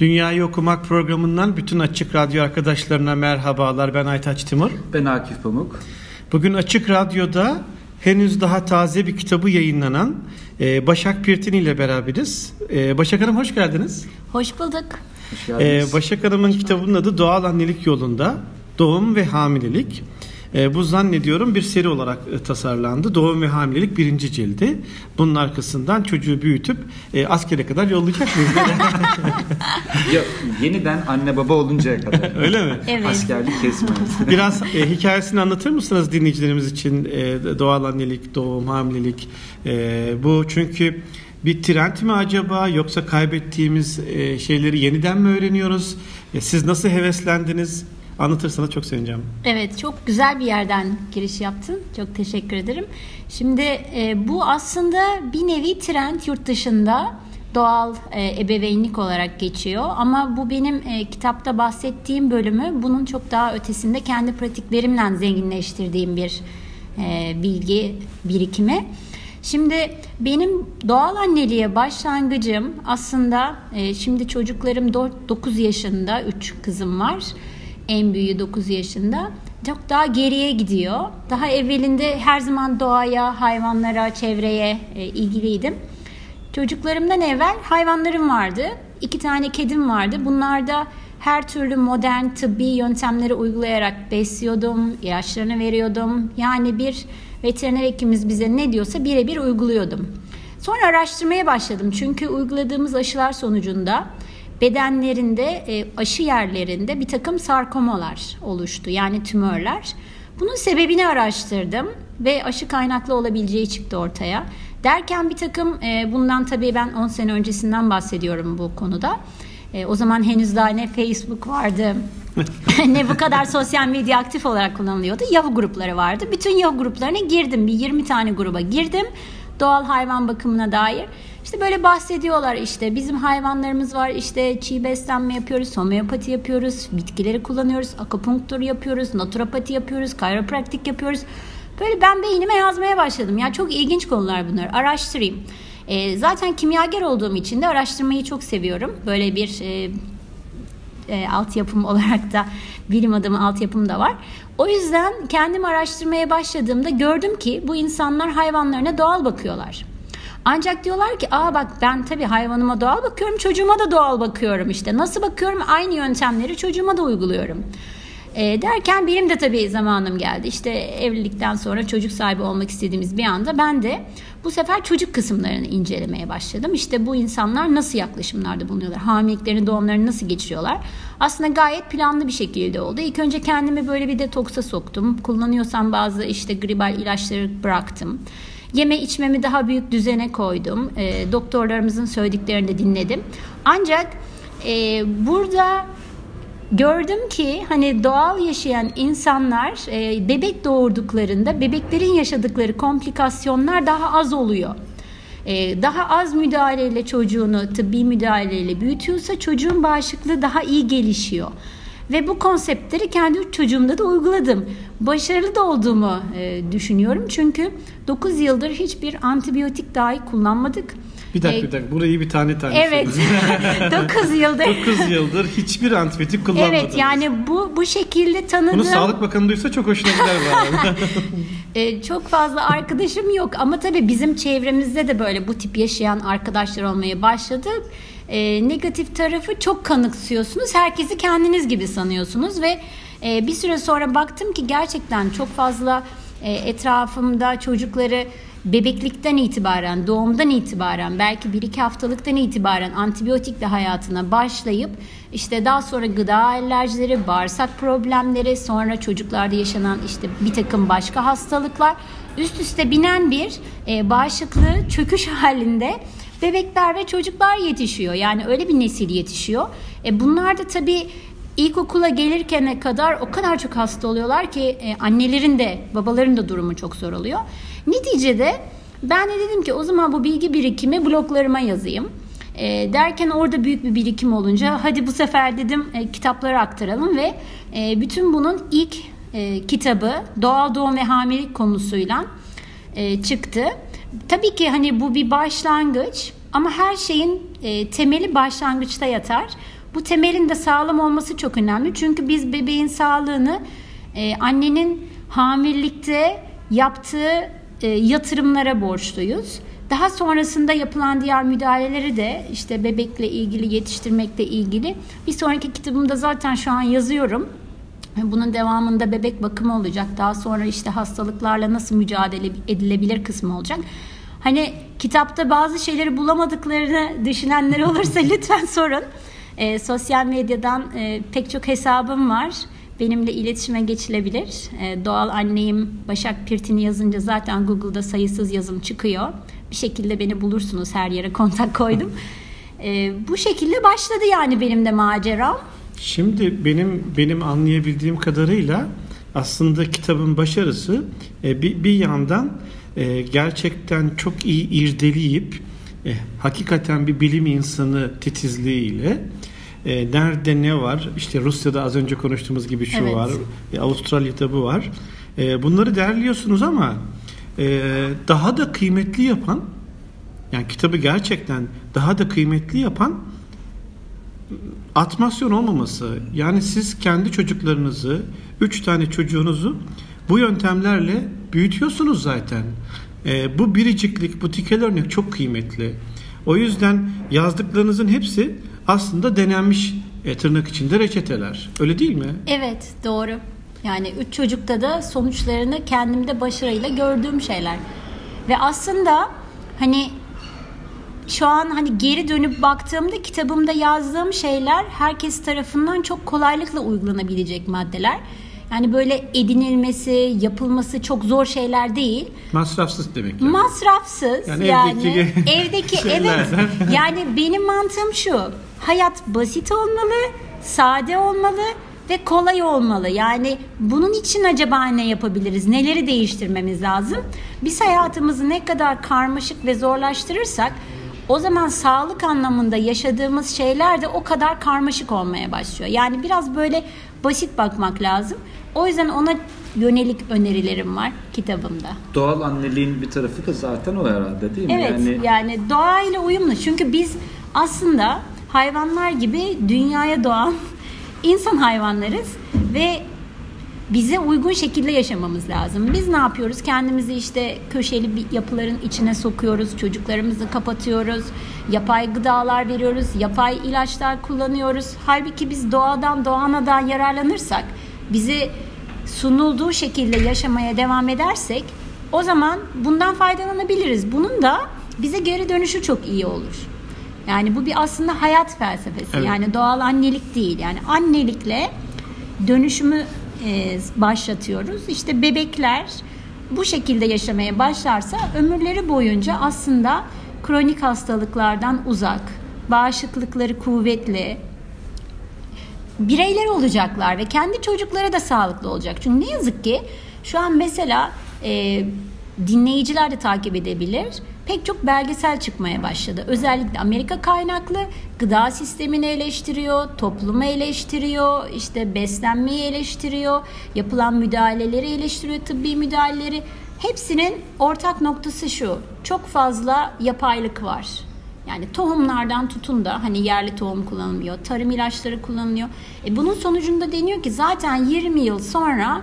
Dünyayı Okumak programından bütün Açık Radyo arkadaşlarına merhabalar. Ben Aytaç Timur. Ben Akif Pamuk. Bugün Açık Radyo'da henüz daha taze bir kitabı yayınlanan e, Başak Pirtin ile beraberiz. E, Başak Hanım hoş geldiniz. Hoş bulduk. Hoş geldiniz. E, Başak Hanım'ın kitabının adı Doğal Annelik Yolunda. Doğum ve Hamilelik. E, bu zannediyorum bir seri olarak e, tasarlandı. Doğum ve hamilelik birinci cildi. Bunun arkasından çocuğu büyütüp e, askere kadar yollayacak mıyız? ya, yeniden anne baba oluncaya kadar. Öyle mi? Evet. Askerlik kesmez. Biraz e, hikayesini anlatır mısınız dinleyicilerimiz için? E, doğal annelik, doğum, hamilelik. E, bu çünkü bir trend mi acaba yoksa kaybettiğimiz e, şeyleri yeniden mi öğreniyoruz? E, siz nasıl heveslendiniz? Anlatırsanız çok sevineceğim. Evet çok güzel bir yerden giriş yaptın. Çok teşekkür ederim. Şimdi e, bu aslında bir nevi trend yurt dışında doğal e, ebeveynlik olarak geçiyor. Ama bu benim e, kitapta bahsettiğim bölümü bunun çok daha ötesinde kendi pratiklerimle zenginleştirdiğim bir e, bilgi birikimi. Şimdi benim doğal anneliğe başlangıcım aslında e, şimdi çocuklarım 9 yaşında 3 kızım var. En büyüğü 9 yaşında. Çok daha geriye gidiyor. Daha evvelinde her zaman doğaya, hayvanlara, çevreye e, ilgiliydim. Çocuklarımdan evvel hayvanlarım vardı. İki tane kedim vardı. Bunlar da her türlü modern tıbbi yöntemleri uygulayarak besliyordum, ilaçlarını veriyordum. Yani bir veteriner hekimimiz bize ne diyorsa birebir uyguluyordum. Sonra araştırmaya başladım. Çünkü uyguladığımız aşılar sonucunda bedenlerinde, e, aşı yerlerinde bir takım sarkomalar oluştu. Yani tümörler. Bunun sebebini araştırdım ve aşı kaynaklı olabileceği çıktı ortaya. Derken bir takım, e, bundan tabii ben 10 sene öncesinden bahsediyorum bu konuda. E, o zaman henüz daha ne Facebook vardı, ne bu kadar sosyal medya aktif olarak kullanılıyordu. Yahoo grupları vardı. Bütün Yahoo gruplarına girdim. Bir 20 tane gruba girdim. Doğal hayvan bakımına dair. İşte böyle bahsediyorlar işte bizim hayvanlarımız var işte çiğ beslenme yapıyoruz, homeopati yapıyoruz, bitkileri kullanıyoruz, akupunktur yapıyoruz, naturopati yapıyoruz, kayropraktik yapıyoruz. Böyle ben beynime yazmaya başladım. Ya çok ilginç konular bunlar. Araştırayım. E, zaten kimyager olduğum için de araştırmayı çok seviyorum. Böyle bir e, e, altyapım olarak da bilim adamı altyapım da var. O yüzden kendim araştırmaya başladığımda gördüm ki bu insanlar hayvanlarına doğal bakıyorlar. Ancak diyorlar ki aa bak ben tabii hayvanıma doğal bakıyorum çocuğuma da doğal bakıyorum işte. Nasıl bakıyorum aynı yöntemleri çocuğuma da uyguluyorum. E, derken benim de tabii zamanım geldi. İşte evlilikten sonra çocuk sahibi olmak istediğimiz bir anda ben de bu sefer çocuk kısımlarını incelemeye başladım. İşte bu insanlar nasıl yaklaşımlarda bulunuyorlar? Hamileliklerini, doğumlarını nasıl geçiriyorlar? Aslında gayet planlı bir şekilde oldu. İlk önce kendimi böyle bir detoksa soktum. Kullanıyorsam bazı işte gribal ilaçları bıraktım. Yeme içmemi daha büyük düzene koydum. E, doktorlarımızın söylediklerini de dinledim. Ancak e, burada gördüm ki hani doğal yaşayan insanlar e, bebek doğurduklarında bebeklerin yaşadıkları komplikasyonlar daha az oluyor. E, daha az müdahaleyle çocuğunu tıbbi müdahaleyle büyütüyorsa çocuğun bağışıklığı daha iyi gelişiyor. Ve bu konseptleri kendi çocuğumda da uyguladım. Başarılı da olduğumu e, düşünüyorum. Çünkü 9 yıldır hiçbir antibiyotik dahi kullanmadık. Bir dakika bir dakika burayı bir tane tane Evet 9 yıldır 9 yıldır hiçbir antibiyotik kullanmadınız. Evet yani bu bu şekilde tanıdığım Bunu Sağlık Bakanı duysa çok hoşuna gider ee, Çok fazla arkadaşım yok ama tabii bizim çevremizde de böyle bu tip yaşayan arkadaşlar olmaya başladı. Ee, negatif tarafı çok kanıksıyorsunuz. Herkesi kendiniz gibi sanıyorsunuz ve e, bir süre sonra baktım ki gerçekten çok fazla e, etrafımda çocukları bebeklikten itibaren, doğumdan itibaren, belki bir iki haftalıktan itibaren antibiyotikle hayatına başlayıp işte daha sonra gıda alerjileri, bağırsak problemleri, sonra çocuklarda yaşanan işte bir takım başka hastalıklar üst üste binen bir e, bağışıklığı çöküş halinde bebekler ve çocuklar yetişiyor. Yani öyle bir nesil yetişiyor. E bunlar da tabii ilkokula gelirkene kadar o kadar çok hasta oluyorlar ki e, annelerin de babaların da durumu çok zor oluyor. Neticede ben de dedim ki o zaman bu bilgi birikimi bloklarıma yazayım. E, derken orada büyük bir birikim olunca hadi bu sefer dedim e, kitapları aktaralım ve e, bütün bunun ilk e, kitabı doğal doğum ve hamilelik konusuyla e, çıktı. Tabii ki hani bu bir başlangıç ama her şeyin e, temeli başlangıçta yatar. Bu temelin de sağlam olması çok önemli. Çünkü biz bebeğin sağlığını e, annenin hamilelikte yaptığı e, yatırımlara borçluyuz. Daha sonrasında yapılan diğer müdahaleleri de işte bebekle ilgili, yetiştirmekle ilgili bir sonraki kitabımda zaten şu an yazıyorum. Bunun devamında bebek bakımı olacak. Daha sonra işte hastalıklarla nasıl mücadele edilebilir kısmı olacak. Hani kitapta bazı şeyleri bulamadıklarını düşünenler olursa lütfen sorun. E, sosyal medyadan e, pek çok hesabım var. Benimle iletişime geçilebilir. E, doğal anneyim Başak Pirtini yazınca zaten Google'da sayısız yazım çıkıyor. Bir şekilde beni bulursunuz her yere kontak koydum. E, bu şekilde başladı yani benim de maceram. Şimdi benim benim anlayabildiğim kadarıyla aslında kitabın başarısı e, bir, bir yandan e, gerçekten çok iyi irdeleyip e, hakikaten bir bilim insanı titizliğiyle e, nerede ne var işte Rusya'da az önce konuştuğumuz gibi şu evet. var e, Avustralya'da bu var e, bunları derliyorsunuz ama e, daha da kıymetli yapan yani kitabı gerçekten daha da kıymetli yapan atmasyon olmaması. Yani siz kendi çocuklarınızı, üç tane çocuğunuzu bu yöntemlerle büyütüyorsunuz zaten. E, bu biriciklik, bu tikel örnek çok kıymetli. O yüzden yazdıklarınızın hepsi aslında denenmiş e, tırnak içinde reçeteler. Öyle değil mi? Evet, doğru. Yani üç çocukta da sonuçlarını kendimde başarıyla gördüğüm şeyler. Ve aslında hani şu an hani geri dönüp baktığımda kitabımda yazdığım şeyler herkes tarafından çok kolaylıkla uygulanabilecek maddeler. Yani böyle edinilmesi, yapılması çok zor şeyler değil. Masrafsız demek yani. Masrafsız yani, yani evdeki, evdeki evet. Yani benim mantığım şu. Hayat basit olmalı, sade olmalı ve kolay olmalı. Yani bunun için acaba ne yapabiliriz? Neleri değiştirmemiz lazım? Biz hayatımızı ne kadar karmaşık ve zorlaştırırsak o zaman sağlık anlamında yaşadığımız şeyler de o kadar karmaşık olmaya başlıyor. Yani biraz böyle basit bakmak lazım. O yüzden ona yönelik önerilerim var kitabımda. Doğal anneliğin bir tarafı da zaten o herhalde değil mi? Evet yani, yani doğayla uyumlu. Çünkü biz aslında hayvanlar gibi dünyaya doğan insan hayvanlarız ve bize uygun şekilde yaşamamız lazım. Biz ne yapıyoruz? Kendimizi işte köşeli bir yapıların içine sokuyoruz. Çocuklarımızı kapatıyoruz. Yapay gıdalar veriyoruz. Yapay ilaçlar kullanıyoruz. Halbuki biz doğadan doğanadan yararlanırsak, bizi sunulduğu şekilde yaşamaya devam edersek o zaman bundan faydalanabiliriz. Bunun da bize geri dönüşü çok iyi olur. Yani bu bir aslında hayat felsefesi. Evet. Yani doğal annelik değil. Yani annelikle dönüşümü e, başlatıyoruz. İşte bebekler bu şekilde yaşamaya başlarsa ömürleri boyunca aslında kronik hastalıklardan uzak, bağışıklıkları kuvvetli bireyler olacaklar ve kendi çocukları da sağlıklı olacak. Çünkü ne yazık ki şu an mesela e, dinleyiciler de takip edebilir pek çok belgesel çıkmaya başladı. Özellikle Amerika kaynaklı gıda sistemini eleştiriyor, toplumu eleştiriyor, işte beslenmeyi eleştiriyor, yapılan müdahaleleri eleştiriyor, tıbbi müdahaleleri. Hepsinin ortak noktası şu. Çok fazla yapaylık var. Yani tohumlardan tutun da hani yerli tohum kullanılmıyor, tarım ilaçları kullanılıyor. E bunun sonucunda deniyor ki zaten 20 yıl sonra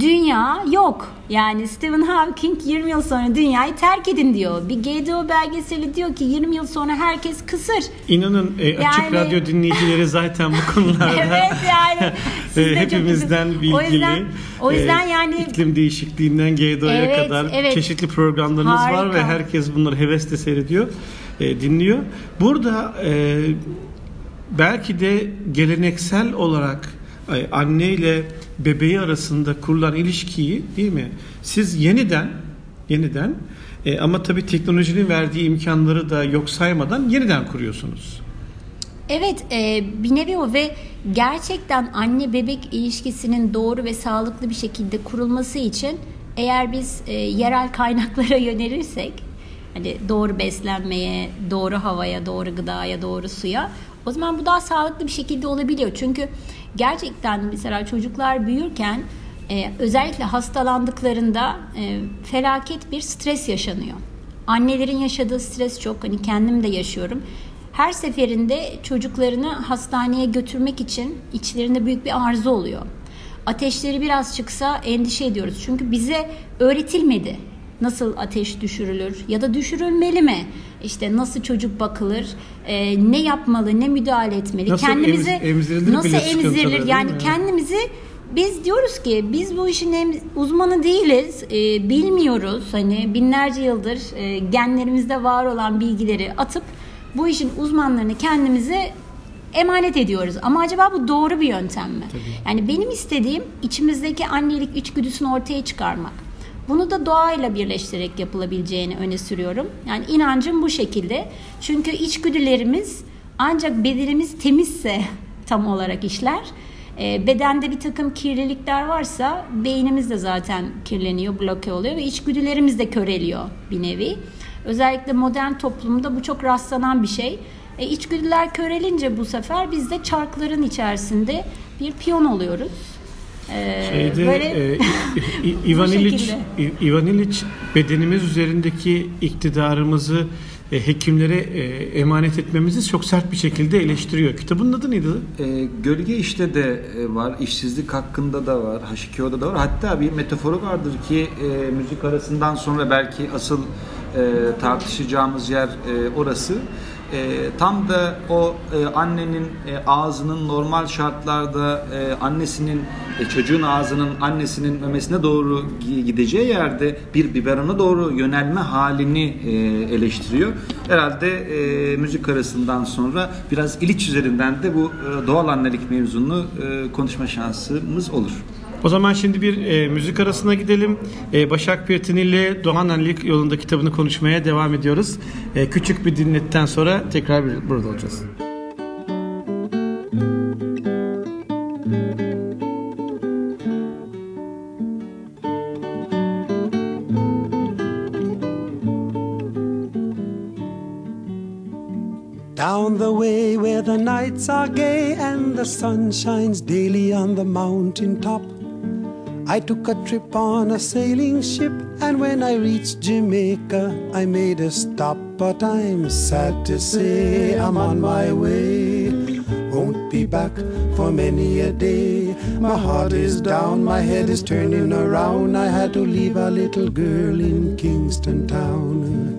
dünya yok. Yani Stephen Hawking 20 yıl sonra dünyayı terk edin diyor. Bir GDO belgeseli diyor ki 20 yıl sonra herkes kısır. İnanın e, açık yani... radyo dinleyicileri zaten bu konularda evet yani e, hepimizden çok... bilgili. O yüzden, o yüzden e, yani iklim değişikliğinden GDO'ya evet, kadar evet. çeşitli programlarınız Harika. var ve herkes bunları hevesle seyrediyor, e, dinliyor. Burada e, belki de geleneksel olarak anne ile bebeği arasında kurulan ilişkiyi değil mi? Siz yeniden yeniden e, ama tabii teknolojinin verdiği imkanları da yok saymadan yeniden kuruyorsunuz. Evet e, bir nevi o ve gerçekten anne bebek ilişkisinin doğru ve sağlıklı bir şekilde kurulması için eğer biz e, yerel kaynaklara yönelirsek hani doğru beslenmeye, doğru havaya, doğru gıdaya, doğru suya o zaman bu daha sağlıklı bir şekilde olabiliyor. Çünkü gerçekten mesela çocuklar büyürken e, özellikle hastalandıklarında e, felaket bir stres yaşanıyor. Annelerin yaşadığı stres çok. Hani kendim de yaşıyorum. her seferinde çocuklarını hastaneye götürmek için içlerinde büyük bir arzu oluyor. Ateşleri biraz çıksa endişe ediyoruz. Çünkü bize öğretilmedi nasıl ateş düşürülür ya da düşürülmeli mi? İşte nasıl çocuk bakılır, e, ne yapmalı, ne müdahale etmeli, nasıl kendimizi emz, nasıl emzirilir? Yani kendimizi biz diyoruz ki biz bu işin em, uzmanı değiliz, e, bilmiyoruz. Hani binlerce yıldır e, genlerimizde var olan bilgileri atıp bu işin uzmanlarını kendimize emanet ediyoruz. Ama acaba bu doğru bir yöntem mi? Tabii. Yani benim istediğim içimizdeki annelik içgüdüsünü ortaya çıkarmak. Bunu da doğayla birleştirerek yapılabileceğini öne sürüyorum. Yani inancım bu şekilde. Çünkü içgüdülerimiz ancak bedenimiz temizse tam olarak işler. E, bedende bir takım kirlilikler varsa beynimiz de zaten kirleniyor, bloke oluyor ve içgüdülerimiz de köreliyor bir nevi. Özellikle modern toplumda bu çok rastlanan bir şey. E, içgüdüler körelince bu sefer biz de çarkların içerisinde bir piyon oluyoruz. Ee, Şeyde, böyle e, Ivan İliç Ivan İliç bedenimiz üzerindeki iktidarımızı e, hekimlere e, emanet etmemizi çok sert bir şekilde eleştiriyor. Kitabın adı neydi? E, gölge işte de e, var, işsizlik hakkında da var, H2O'da da var. Hatta bir metaforu vardır ki e, müzik arasından sonra belki asıl e, tartışacağımız yer e, orası. E, tam da o e, annenin e, ağzının normal şartlarda e, annesinin e, çocuğun ağzının annesinin memesine doğru gideceği yerde bir biberona doğru yönelme halini e, eleştiriyor. Herhalde e, müzik arasından sonra biraz iliç üzerinden de bu e, doğal annelik mevzunu e, konuşma şansımız olur. O zaman şimdi bir e, müzik arasına gidelim. E, Başak Pirtin ile Doğan Annelik yolunda kitabını konuşmaya devam ediyoruz. E, küçük bir dinletten sonra tekrar bir, burada olacağız. Down the way where the nights are gay and the sun shines daily on the mountain top. I took a trip on a sailing ship, and when I reached Jamaica, I made a stop. But I'm sad to say I'm on my way. Won't be back for many a day. My heart is down, my head is turning around. I had to leave a little girl in Kingston Town.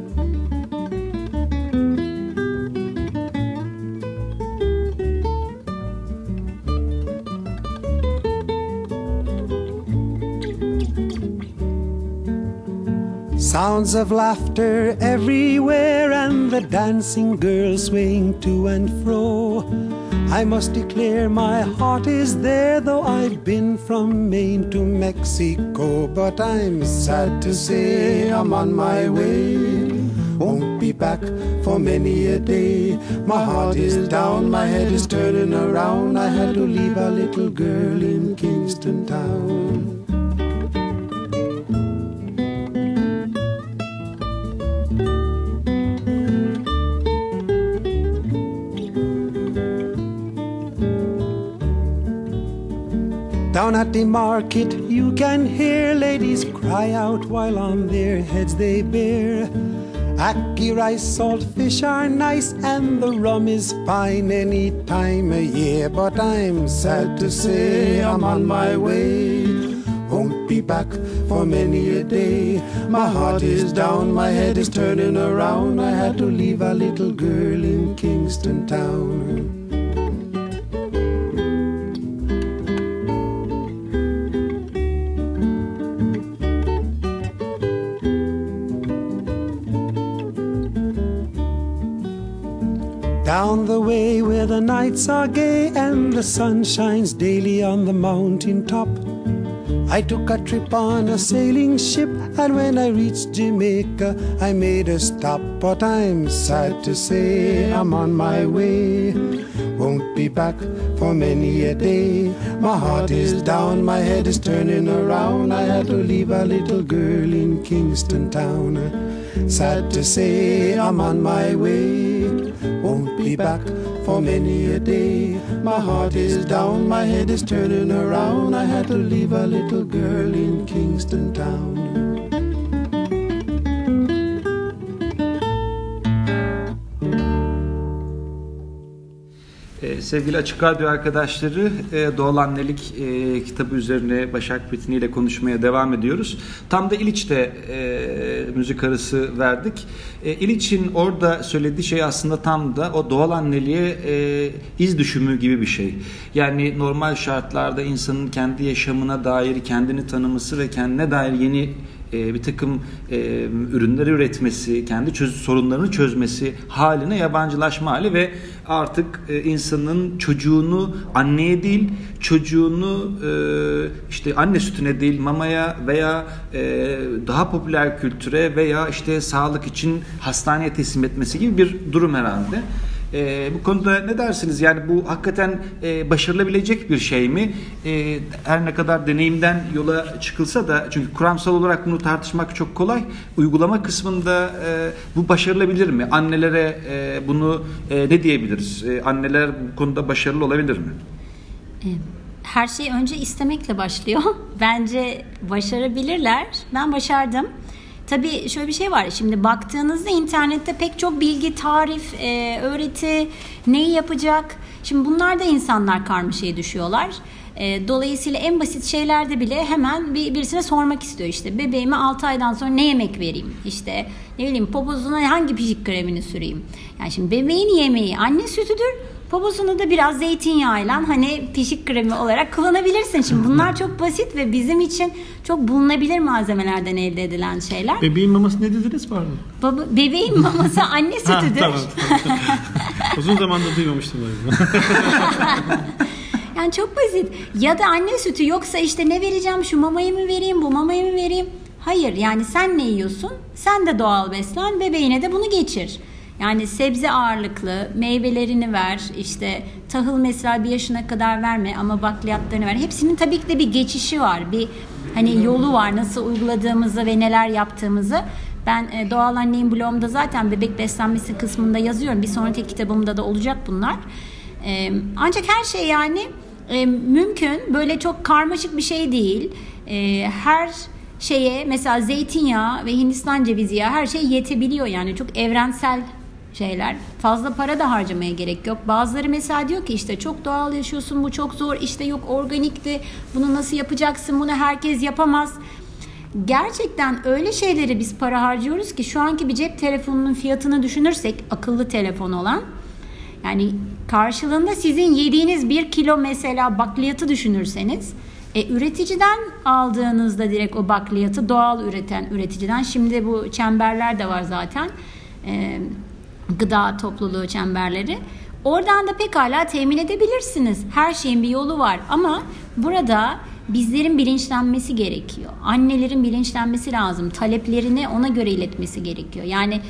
Sounds of laughter everywhere, and the dancing girls swing to and fro. I must declare my heart is there, though I've been from Maine to Mexico. But I'm sad to say I'm on my way. Won't be back for many a day. My heart is down, my head is turning around. I had to leave a little girl in Kingston Town. At the market you can hear ladies cry out while on their heads they bear. Ackee rice, salt fish are nice, and the rum is fine any time of year. But I'm sad to say I'm on my way. Won't be back for many a day. My heart is down, my head is turning around. I had to leave a little girl in Kingston Town. Down the way where the nights are gay and the sun shines daily on the mountain top. I took a trip on a sailing ship, and when I reached Jamaica, I made a stop. But I'm sad to say I'm on my way. Won't be back for many a day. My heart is down, my head is turning around. I had to leave a little girl in Kingston Town. Sad to say I'm on my way. Back for many a day. My heart is down, my head is turning around. I had to leave a little girl in Kingston Town. Ee, sevgili Açık Radyo arkadaşları e, Doğal Annelik e, kitabı üzerine Başak Bitini ile konuşmaya devam ediyoruz. Tam da İliç'te e, müzik arası verdik. E, İliç'in orada söylediği şey aslında tam da o doğal anneliğe e, iz düşümü gibi bir şey. Yani normal şartlarda insanın kendi yaşamına dair kendini tanıması ve kendine dair yeni e, bir takım e, ürünleri üretmesi, kendi çöz, sorunlarını çözmesi haline yabancılaşma hali ve artık e, insanın çocuğunu anneye değil, çocuğunu e, işte anne sütüne değil mamaya veya e, daha popüler kültüre veya işte sağlık için hastaneye teslim etmesi gibi bir durum herhalde. E, bu konuda ne dersiniz? Yani bu hakikaten e, başarılabilecek bir şey mi? E, her ne kadar deneyimden yola çıkılsa da çünkü kuramsal olarak bunu tartışmak çok kolay. Uygulama kısmında e, bu başarılabilir mi? Annelere e, bunu e, ne diyebiliriz? E, anneler bu konuda başarılı olabilir mi? E, her şey önce istemekle başlıyor. Bence başarabilirler. Ben başardım. Tabii şöyle bir şey var. Şimdi baktığınızda internette pek çok bilgi, tarif, e, öğreti, neyi yapacak. Şimdi bunlar da insanlar karmaşaya düşüyorlar. E, dolayısıyla en basit şeylerde bile hemen bir, birisine sormak istiyor işte bebeğime 6 aydan sonra ne yemek vereyim işte ne bileyim poposuna hangi pişik kremini süreyim yani şimdi bebeğin yemeği anne sütüdür Poposunu da biraz zeytinyağıyla hani pişik kremi olarak kullanabilirsin. Şimdi bunlar çok basit ve bizim için çok bulunabilir malzemelerden elde edilen şeyler. Bebeğin maması ne dediniz pardon? Baba, bebeğin maması anne sütüdür. ha, tamam, tamam. Uzun zamandır duymamıştım yani çok basit. Ya da anne sütü yoksa işte ne vereceğim şu mamayı mı vereyim bu mamayı mı vereyim? Hayır yani sen ne yiyorsun? Sen de doğal beslen bebeğine de bunu geçir. Yani sebze ağırlıklı meyvelerini ver işte tahıl mesela bir yaşına kadar verme ama bakliyatlarını ver. Hepsinin tabii ki de bir geçişi var. Bir hani yolu var nasıl uyguladığımızı ve neler yaptığımızı. Ben e, Doğal Anneyim blogumda zaten bebek beslenmesi kısmında yazıyorum. Bir sonraki kitabımda da olacak bunlar. E, ancak her şey yani e, mümkün. Böyle çok karmaşık bir şey değil. Her şeye mesela zeytinyağı ve Hindistan cevizi yağı her şey yetebiliyor yani çok evrensel şeyler. Fazla para da harcamaya gerek yok. Bazıları mesela diyor ki işte çok doğal yaşıyorsun bu çok zor işte yok organikti bunu nasıl yapacaksın bunu herkes yapamaz. Gerçekten öyle şeyleri biz para harcıyoruz ki şu anki bir cep telefonunun fiyatını düşünürsek akıllı telefon olan yani karşılığında sizin yediğiniz bir kilo mesela bakliyatı düşünürseniz e, üreticiden aldığınızda direkt o bakliyatı doğal üreten üreticiden şimdi bu çemberler de var zaten. E, gıda topluluğu çemberleri. Oradan da pekala temin edebilirsiniz. Her şeyin bir yolu var ama burada bizlerin bilinçlenmesi gerekiyor. Annelerin bilinçlenmesi lazım. Taleplerini ona göre iletmesi gerekiyor. Yani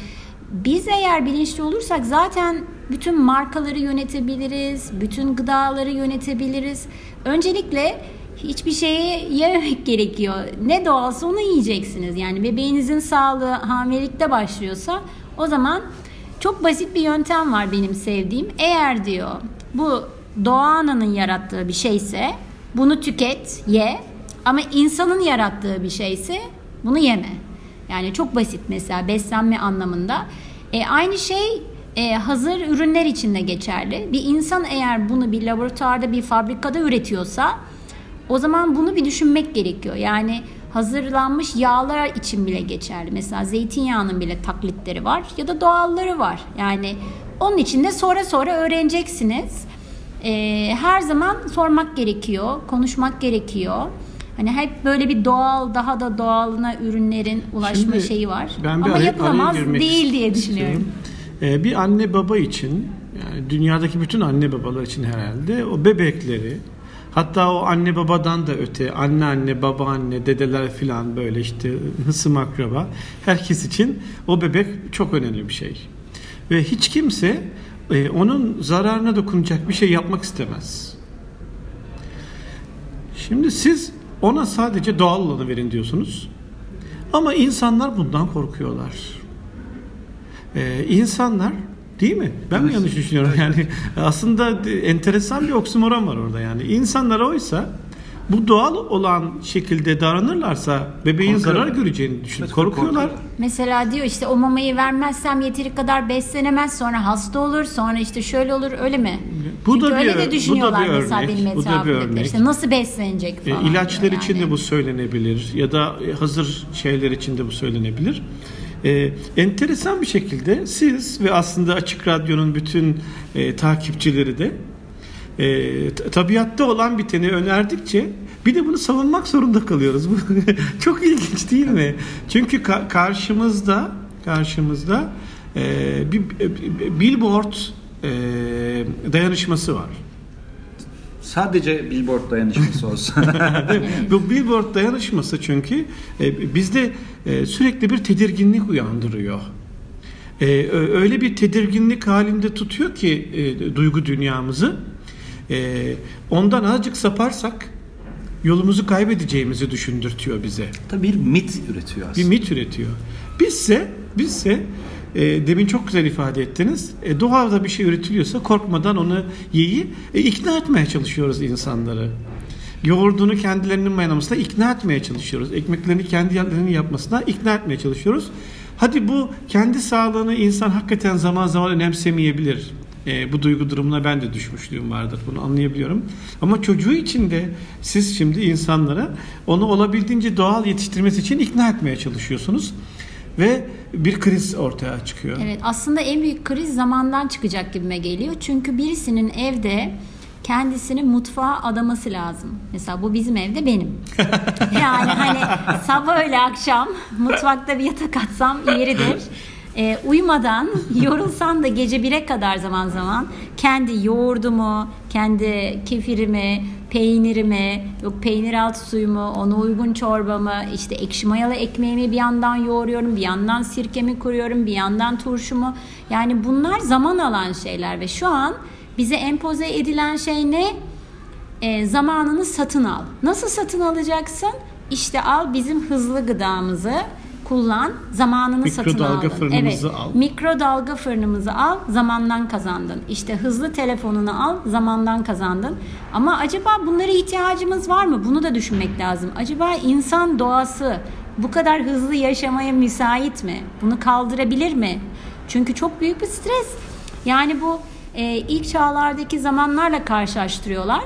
biz eğer bilinçli olursak zaten bütün markaları yönetebiliriz, bütün gıdaları yönetebiliriz. Öncelikle hiçbir şeyi yememek gerekiyor. Ne doğalsa onu yiyeceksiniz. Yani bebeğinizin sağlığı hamilelikte başlıyorsa o zaman çok basit bir yöntem var benim sevdiğim. Eğer diyor bu doğanın yarattığı bir şeyse bunu tüket, ye. Ama insanın yarattığı bir şeyse bunu yeme. Yani çok basit mesela beslenme anlamında. E, aynı şey e, hazır ürünler için de geçerli. Bir insan eğer bunu bir laboratuvarda bir fabrikada üretiyorsa o zaman bunu bir düşünmek gerekiyor. Yani hazırlanmış yağlar için bile geçerli. Mesela zeytinyağının bile taklitleri var ya da doğalları var. Yani onun için de sonra sonra öğreneceksiniz. Ee, her zaman sormak gerekiyor, konuşmak gerekiyor. Hani hep böyle bir doğal, daha da doğalına ürünlerin ulaşma Şimdi, şeyi var. Ben bir Ama araya, yapılamaz araya değil diye düşünüyorum. Ee, bir anne baba için, yani dünyadaki bütün anne babalar için herhalde o bebekleri Hatta o anne babadan da öte anne anne baba anne dedeler filan böyle işte hısım akraba herkes için o bebek çok önemli bir şey. Ve hiç kimse e, onun zararına dokunacak bir şey yapmak istemez. Şimdi siz ona sadece doğal olanı verin diyorsunuz. Ama insanlar bundan korkuyorlar. Ee, insanlar Değil mi? Ben mi yanlış düşünüyorum? Yani aslında enteresan bir oksimoron var orada yani. İnsanlar oysa bu doğal olan şekilde davranırlarsa bebeğin zarar göreceğini düşünüyor. Evet, Korkuyorlar. Mesela diyor işte o mamayı vermezsem yeteri kadar beslenemez sonra hasta olur sonra işte şöyle olur öyle mi? Bu Çünkü da bir- öyle bu da de düşünüyorlar bir mesela örnek, benim bu da bir etrafımdakiler. örnek. İşte nasıl beslenecek E, falan. ilaçlar diyor için de yani. bu söylenebilir ya da hazır şeyler için de bu söylenebilir. E, enteresan bir şekilde siz ve aslında Açık Radyo'nun bütün e, takipçileri de e, tabiatta olan biteni önerdikçe bir de bunu savunmak zorunda kalıyoruz. Çok ilginç değil mi? Çünkü ka- karşımızda karşımızda e, bir, bir billboard e, dayanışması var. Sadece billboard dayanışması olsa. Bu billboard dayanışması çünkü e, bizde e, sürekli bir tedirginlik uyandırıyor. E, öyle bir tedirginlik halinde tutuyor ki e, duygu dünyamızı. E, ondan azıcık saparsak yolumuzu kaybedeceğimizi düşündürtüyor bize. Tabii bir mit üretiyor Bir aslında. mit üretiyor. Bizse bizse e, demin çok güzel ifade ettiniz. E, doğada bir şey üretiliyorsa korkmadan onu yeyi e, ikna etmeye çalışıyoruz insanları. Yoğurdunu kendilerinin mayalamasına ikna etmeye çalışıyoruz. Ekmeklerini kendi yerlerinin yapmasına ikna etmeye çalışıyoruz. Hadi bu kendi sağlığını insan hakikaten zaman zaman önemsemeyebilir. E, bu duygu durumuna ben de düşmüşlüğüm vardır. Bunu anlayabiliyorum. Ama çocuğu için de siz şimdi insanlara onu olabildiğince doğal yetiştirmesi için ikna etmeye çalışıyorsunuz. Ve bir kriz ortaya çıkıyor. Evet aslında en büyük kriz zamandan çıkacak gibime geliyor. Çünkü birisinin evde kendisini mutfağa adaması lazım. Mesela bu bizim evde benim. yani hani sabah öyle akşam mutfakta bir yatak atsam yeridir. Ee, uyumadan yorulsan da gece 1'e kadar zaman zaman kendi yoğurdumu, kendi kefirimi, peynirimi, yok peynir altı suyumu, ona uygun çorbamı, işte ekşi mayalı ekmeğimi bir yandan yoğuruyorum, bir yandan sirkemi kuruyorum, bir yandan turşumu. Yani bunlar zaman alan şeyler ve şu an bize empoze edilen şey ne? E, zamanını satın al. Nasıl satın alacaksın? İşte al bizim hızlı gıdamızı kullan, zamanını satın Mikrodalga aldın. fırınımızı evet, al. Mikrodalga fırınımızı al, zamandan kazandın. İşte hızlı telefonunu al, zamandan kazandın. Ama acaba bunlara ihtiyacımız var mı? Bunu da düşünmek lazım. Acaba insan doğası bu kadar hızlı yaşamaya müsait mi? Bunu kaldırabilir mi? Çünkü çok büyük bir stres. Yani bu e, ilk çağlardaki zamanlarla karşılaştırıyorlar.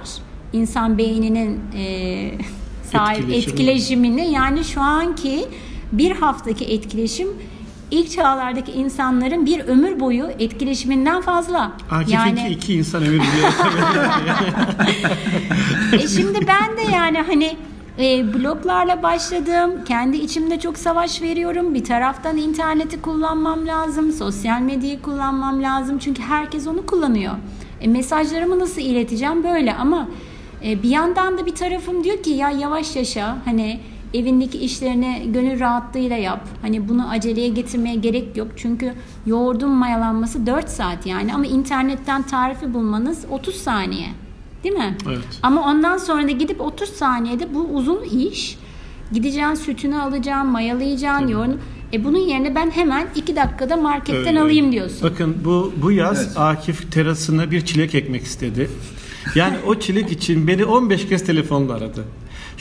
İnsan beyninin e, sahip Etkileşimi. etkileşimini yani şu anki bir haftaki etkileşim ilk çağlardaki insanların bir ömür boyu etkileşiminden fazla. Akif'inki yani iki insan ömür biliyor. e şimdi ben de yani hani e, bloglarla başladım. Kendi içimde çok savaş veriyorum. Bir taraftan interneti kullanmam lazım. Sosyal medyayı kullanmam lazım. Çünkü herkes onu kullanıyor. E, mesajlarımı nasıl ileteceğim böyle ama e, bir yandan da bir tarafım diyor ki ya yavaş yaşa. Hani evindeki işlerini gönül rahatlığıyla yap. Hani bunu aceleye getirmeye gerek yok. Çünkü yoğurdun mayalanması 4 saat yani ama internetten tarifi bulmanız 30 saniye. Değil mi? Evet. Ama ondan sonra da gidip 30 saniyede bu uzun iş. Gideceksin sütünü alacaksın, mayalayacaksın, yoğurunu. E bunun yerine ben hemen 2 dakikada marketten Öyle. alayım diyorsun. Bakın bu bu yaz Evet. Akif terasına bir çilek ekmek istedi. Yani o çilek için beni 15 kez telefonla aradı.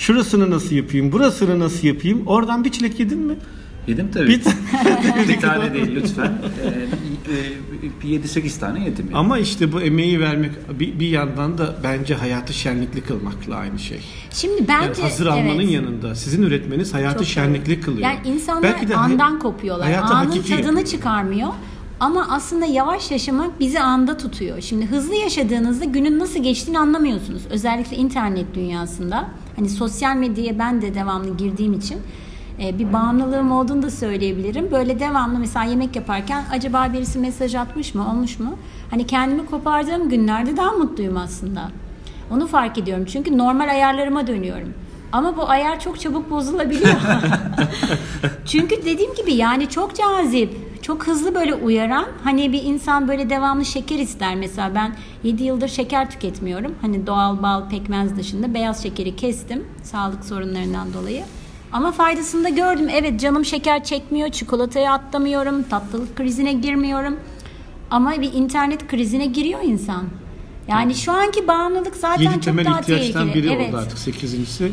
Şurasını nasıl yapayım, burasını nasıl yapayım? Oradan bir çilek yedin mi? Yedim tabii. Bir, bir tane değil lütfen. Ee, e, 7-8 tane yedim. yani. Ama işte bu emeği vermek bir, bir yandan da bence hayatı şenlikli kılmakla aynı şey. Şimdi bence Yani hazır almanın evet. yanında sizin üretmeniz hayatı Çok şenlikli kılıyor. Yani insanlar Belki de hay- andan kopuyorlar. hayatı Anın tadını yapıyor. çıkarmıyor. Ama aslında yavaş yaşamak bizi anda tutuyor. Şimdi hızlı yaşadığınızda günün nasıl geçtiğini anlamıyorsunuz. Özellikle internet dünyasında. Hani sosyal medyaya ben de devamlı girdiğim için e, bir bağımlılığım olduğunu da söyleyebilirim. Böyle devamlı mesela yemek yaparken acaba birisi mesaj atmış mı, olmuş mu? Hani kendimi kopardığım günlerde daha mutluyum aslında. Onu fark ediyorum. Çünkü normal ayarlarıma dönüyorum. Ama bu ayar çok çabuk bozulabiliyor. Çünkü dediğim gibi yani çok cazip, çok hızlı böyle uyaran. Hani bir insan böyle devamlı şeker ister. Mesela ben 7 yıldır şeker tüketmiyorum. Hani doğal bal, pekmez dışında beyaz şekeri kestim sağlık sorunlarından dolayı. Ama faydasını da gördüm. Evet canım şeker çekmiyor, çikolataya atlamıyorum, tatlılık krizine girmiyorum. Ama bir internet krizine giriyor insan. Yani şu anki bağımlılık zaten 7 çok temel daha ihtiyaçtan tehlikeli. biri evet. oldu artık 8.si.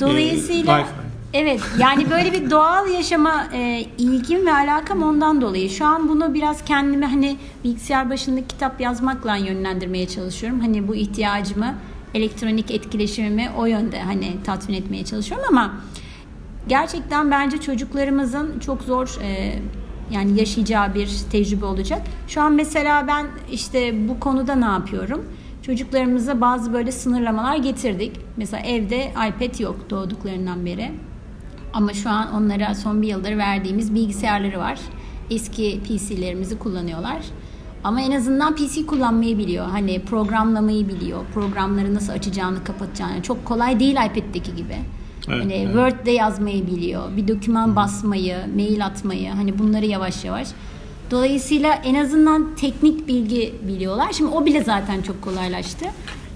Dolayısıyla Ee, Wi-Fi. Evet yani böyle bir doğal yaşama e, ilgim ve alakam ondan dolayı. Şu an bunu biraz kendime hani bilgisayar başında kitap yazmakla yönlendirmeye çalışıyorum. Hani bu ihtiyacımı elektronik etkileşimimi o yönde hani tatmin etmeye çalışıyorum ama gerçekten bence çocuklarımızın çok zor e, yani yaşayacağı bir tecrübe olacak. Şu an mesela ben işte bu konuda ne yapıyorum? Çocuklarımıza bazı böyle sınırlamalar getirdik. Mesela evde iPad yok doğduklarından beri. Ama şu an onlara son bir yıldır verdiğimiz bilgisayarları var. Eski PC'lerimizi kullanıyorlar. Ama en azından PC kullanmayı biliyor. Hani programlamayı biliyor. Programları nasıl açacağını, kapatacağını. Çok kolay değil iPad'deki gibi. Evet, hani evet. Word'de yazmayı biliyor. Bir doküman basmayı, mail atmayı. Hani bunları yavaş yavaş. Dolayısıyla en azından teknik bilgi biliyorlar. Şimdi o bile zaten çok kolaylaştı.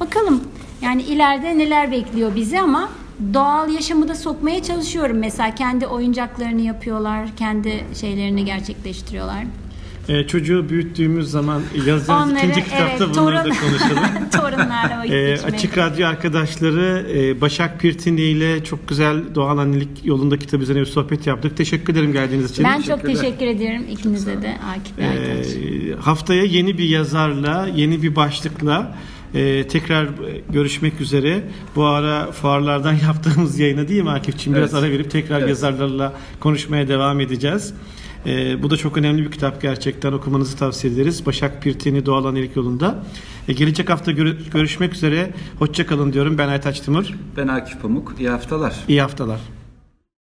Bakalım yani ileride neler bekliyor bizi ama doğal yaşamı da sokmaya çalışıyorum. Mesela kendi oyuncaklarını yapıyorlar, kendi şeylerini gerçekleştiriyorlar. Ee, çocuğu büyüttüğümüz zaman yazacağınız Onları, ikinci kitapta evet, bunları da torun- konuşalım. Torunlarla vakit Ee, açık Radyo arkadaşları e, Başak Pirtini ile çok güzel doğal annelik yolunda kitabı üzerine bir sohbet yaptık. Teşekkür ederim geldiğiniz için. Ben çok teşekkür ediyorum ikinize de Akif. Ee, haftaya yeni bir yazarla, yeni bir başlıkla e, tekrar e, görüşmek üzere. Bu ara fuarlardan yaptığımız yayına değil mi Akif'ciğim? Biraz Evet. ara verip tekrar Evet. yazarlarla konuşmaya devam edeceğiz. E, bu da çok önemli bir kitap gerçekten okumanızı tavsiye ederiz. Başak Pirtini Doğal Annelik Yolunda. E, gelecek hafta görü- görüşmek üzere. Hoşçakalın diyorum. Ben Aytaç Timur. Ben Akif Pamuk. İyi haftalar. İyi haftalar.